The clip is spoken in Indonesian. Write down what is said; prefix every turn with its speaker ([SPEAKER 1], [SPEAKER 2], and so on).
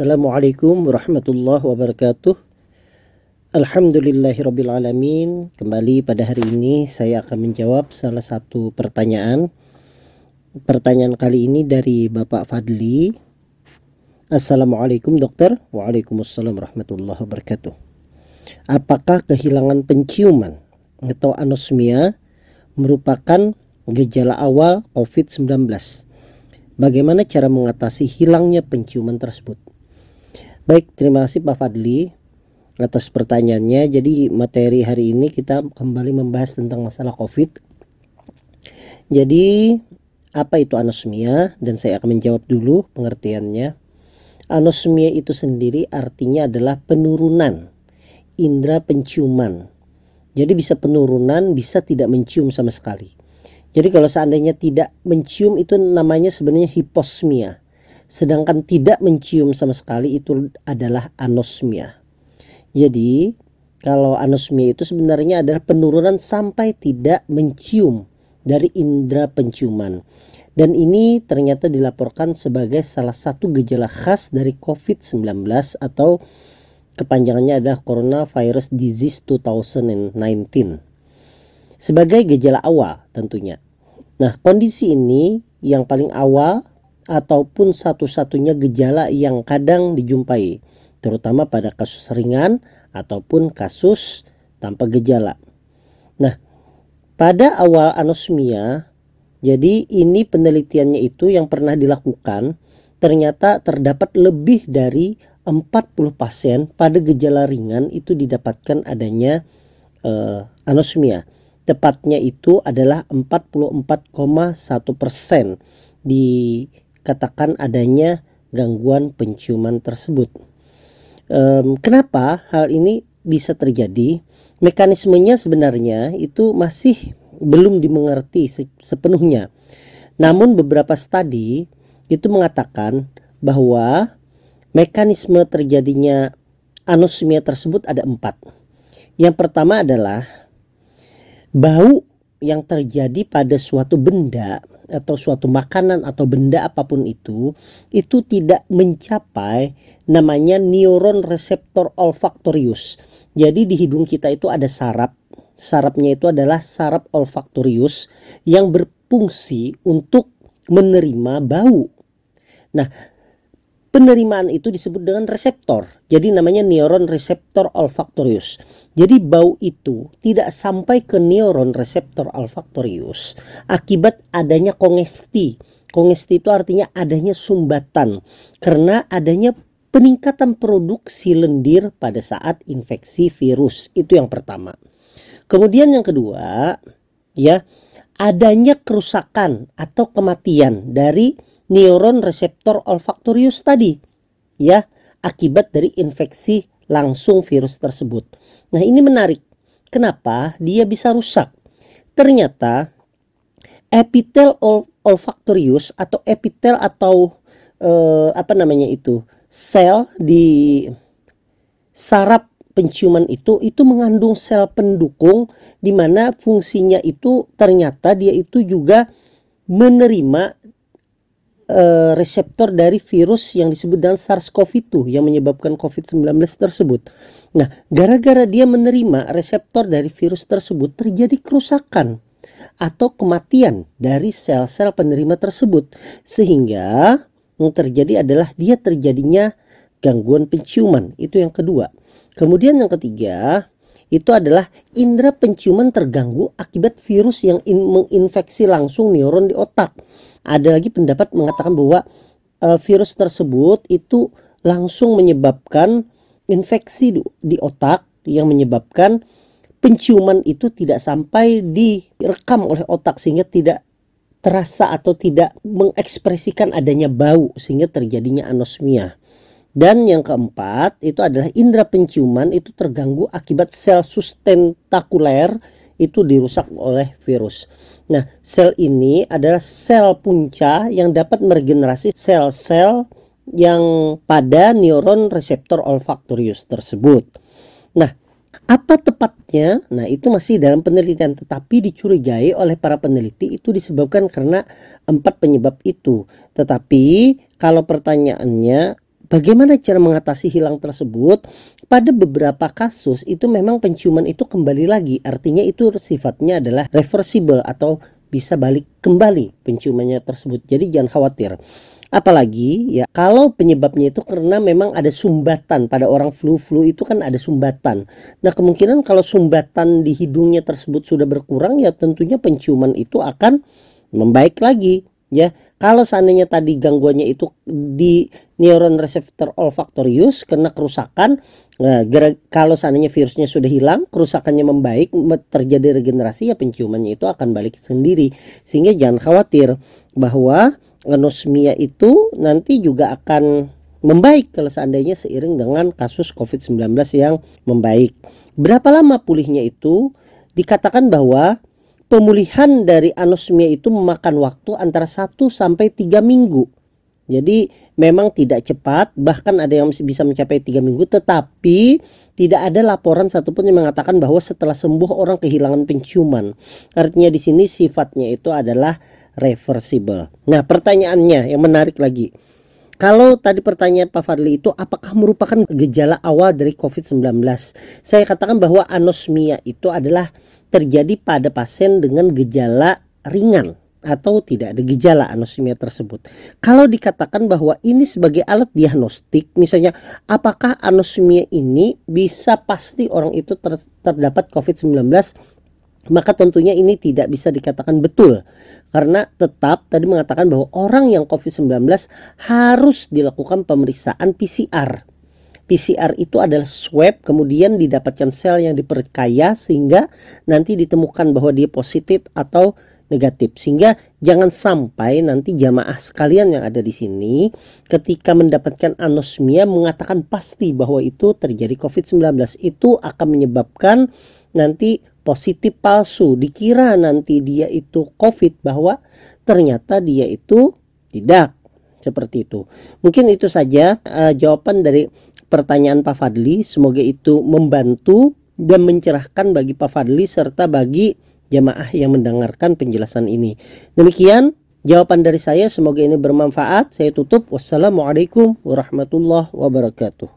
[SPEAKER 1] Assalamualaikum warahmatullahi wabarakatuh. Alhamdulillahirrabbilalamin. Kembali pada hari ini saya akan menjawab salah satu pertanyaan. Pertanyaan kali ini dari Bapak Fadli. Assalamualaikum dokter. Waalaikumsalam warahmatullahi wabarakatuh. Apakah kehilangan penciuman atau anosmia merupakan gejala awal COVID-19? Bagaimana cara mengatasi hilangnya penciuman tersebut? Baik, terima kasih Pak Fadli atas pertanyaannya. Jadi materi hari ini kita kembali membahas tentang masalah COVID. Jadi apa itu anosmia dan saya akan menjawab dulu pengertiannya. Anosmia itu sendiri artinya adalah penurunan indera penciuman. Jadi bisa penurunan, bisa tidak mencium sama sekali. Jadi kalau seandainya tidak mencium itu namanya sebenarnya hiposmia. Sedangkan tidak mencium sama sekali itu adalah anosmia. Jadi kalau anosmia itu sebenarnya adalah penurunan sampai tidak mencium dari indera penciuman. Dan ini ternyata dilaporkan sebagai salah satu gejala khas dari COVID-19 atau kepanjangannya adalah Coronavirus Disease 2019. Sebagai gejala awal tentunya. Nah, kondisi ini yang paling awal ataupun satu-satunya gejala yang kadang dijumpai terutama pada kasus ringan ataupun kasus tanpa gejala. Nah, pada awal anosmia, jadi ini penelitiannya itu yang pernah dilakukan, ternyata terdapat lebih dari 40 pasien pada gejala ringan itu didapatkan adanya uh, anosmia. Tepatnya itu adalah 44,1 persen dikatakan adanya gangguan penciuman tersebut. Um, kenapa hal ini bisa terjadi? Mekanismenya sebenarnya itu masih belum dimengerti sepenuhnya. Namun beberapa studi itu mengatakan bahwa mekanisme terjadinya anosmia tersebut ada empat. Yang pertama adalah bau yang terjadi pada suatu benda atau suatu makanan atau benda apa pun itu itu tidak mencapai namanya neuron reseptor olfaktorius. Jadi di hidung kita itu ada saraf. Sarafnya itu adalah saraf olfaktorius yang berfungsi untuk menerima bau. Nah, penerimaan itu disebut dengan reseptor. Jadi namanya neuron reseptor olfaktorius. Jadi bau itu tidak sampai ke neuron reseptor olfaktorius akibat adanya kongesti. Kongesti itu artinya adanya sumbatan karena adanya peningkatan produksi lendir pada saat infeksi virus. Itu yang pertama. Kemudian yang kedua, ya, adanya kerusakan atau kematian dari neuron reseptor olfaktorius tadi ya akibat dari infeksi langsung virus tersebut. Nah, ini menarik. Kenapa dia bisa rusak? Ternyata epitel olfaktorius atau epitel atau eh, apa namanya itu? sel di saraf penciuman itu itu mengandung sel pendukung di mana fungsinya itu ternyata dia itu juga menerima uh, reseptor dari virus yang disebut dengan SARS-CoV-2 yang menyebabkan COVID-19 tersebut. Nah, gara-gara dia menerima reseptor dari virus tersebut terjadi kerusakan atau kematian dari sel-sel penerima tersebut sehingga yang terjadi adalah dia terjadinya gangguan penciuman. Itu yang kedua. Kemudian yang ketiga, itu adalah indera penciuman terganggu akibat virus yang in menginfeksi langsung neuron di otak. Ada lagi pendapat mengatakan bahwa uh, virus tersebut itu langsung menyebabkan infeksi di, di otak yang menyebabkan penciuman itu tidak sampai direkam oleh otak sehingga tidak terasa atau tidak mengekspresikan adanya bau sehingga terjadinya anosmia. Dan yang keempat itu adalah indera penciuman itu terganggu akibat sel sustentakuler itu dirusak oleh virus. Nah, sel ini adalah sel punca yang dapat meregenerasi sel-sel yang pada neuron reseptor olfaktorius tersebut. Nah, apa tepatnya? Nah, itu masih dalam penelitian tetapi dicurigai oleh para peneliti itu disebabkan karena empat penyebab itu. Tetapi kalau pertanyaannya bagaimana cara mengatasi hilang tersebut? Pada beberapa kasus itu memang penciuman itu kembali lagi, artinya itu sifatnya adalah reversible atau bisa balik kembali penciumannya tersebut. Jadi jangan khawatir. Apalagi ya kalau penyebabnya itu karena memang ada sumbatan pada orang flu-flu itu kan ada sumbatan. Nah kemungkinan kalau sumbatan di hidungnya tersebut sudah berkurang ya tentunya penciuman itu akan membaik lagi ya kalau seandainya tadi gangguannya itu di neuron reseptor olfaktorius karena kerusakan nah, kalau seandainya virusnya sudah hilang kerusakannya membaik terjadi regenerasi ya penciumannya itu akan balik sendiri sehingga jangan khawatir bahwa anosmia itu nanti juga akan membaik kalau seandainya seiring dengan kasus COVID-19 yang membaik. Berapa lama pulihnya itu? Dikatakan bahwa pemulihan dari anosmia itu memakan waktu antara 1 sampai 3 minggu. Jadi memang tidak cepat, bahkan ada yang bisa mencapai 3 minggu, tetapi tidak ada laporan satupun yang mengatakan bahwa setelah sembuh orang kehilangan penciuman. Artinya di sini sifatnya itu adalah reversible. Nah, pertanyaannya yang menarik lagi. Kalau tadi pertanyaan Pak Fadli itu apakah merupakan gejala awal dari COVID-19? Saya katakan bahwa anosmia itu adalah terjadi pada pasien dengan gejala ringan atau tidak ada gejala anosmia tersebut. Kalau dikatakan bahwa ini sebagai alat diagnostik, misalnya apakah anosmia ini bisa pasti orang itu ter, terdapat COVID-19 maka tentunya ini tidak bisa dikatakan betul karena tetap tadi mengatakan bahwa orang yang COVID-19 harus dilakukan pemeriksaan PCR PCR itu adalah swab kemudian didapatkan sel yang diperkaya sehingga nanti ditemukan bahwa dia positif atau negatif. Sehingga jangan sampai nanti jamaah sekalian yang ada di sini ketika mendapatkan anosmia mengatakan pasti bahwa itu terjadi COVID-19 itu akan menyebabkan nanti positif palsu. Dikira nanti dia itu COVID bahwa ternyata dia itu tidak seperti itu mungkin itu saja uh, jawaban dari pertanyaan Pak Fadli. Semoga itu membantu dan mencerahkan bagi Pak Fadli serta bagi jamaah yang mendengarkan penjelasan ini. Demikian jawaban dari saya. Semoga ini bermanfaat. Saya tutup. Wassalamualaikum warahmatullahi wabarakatuh.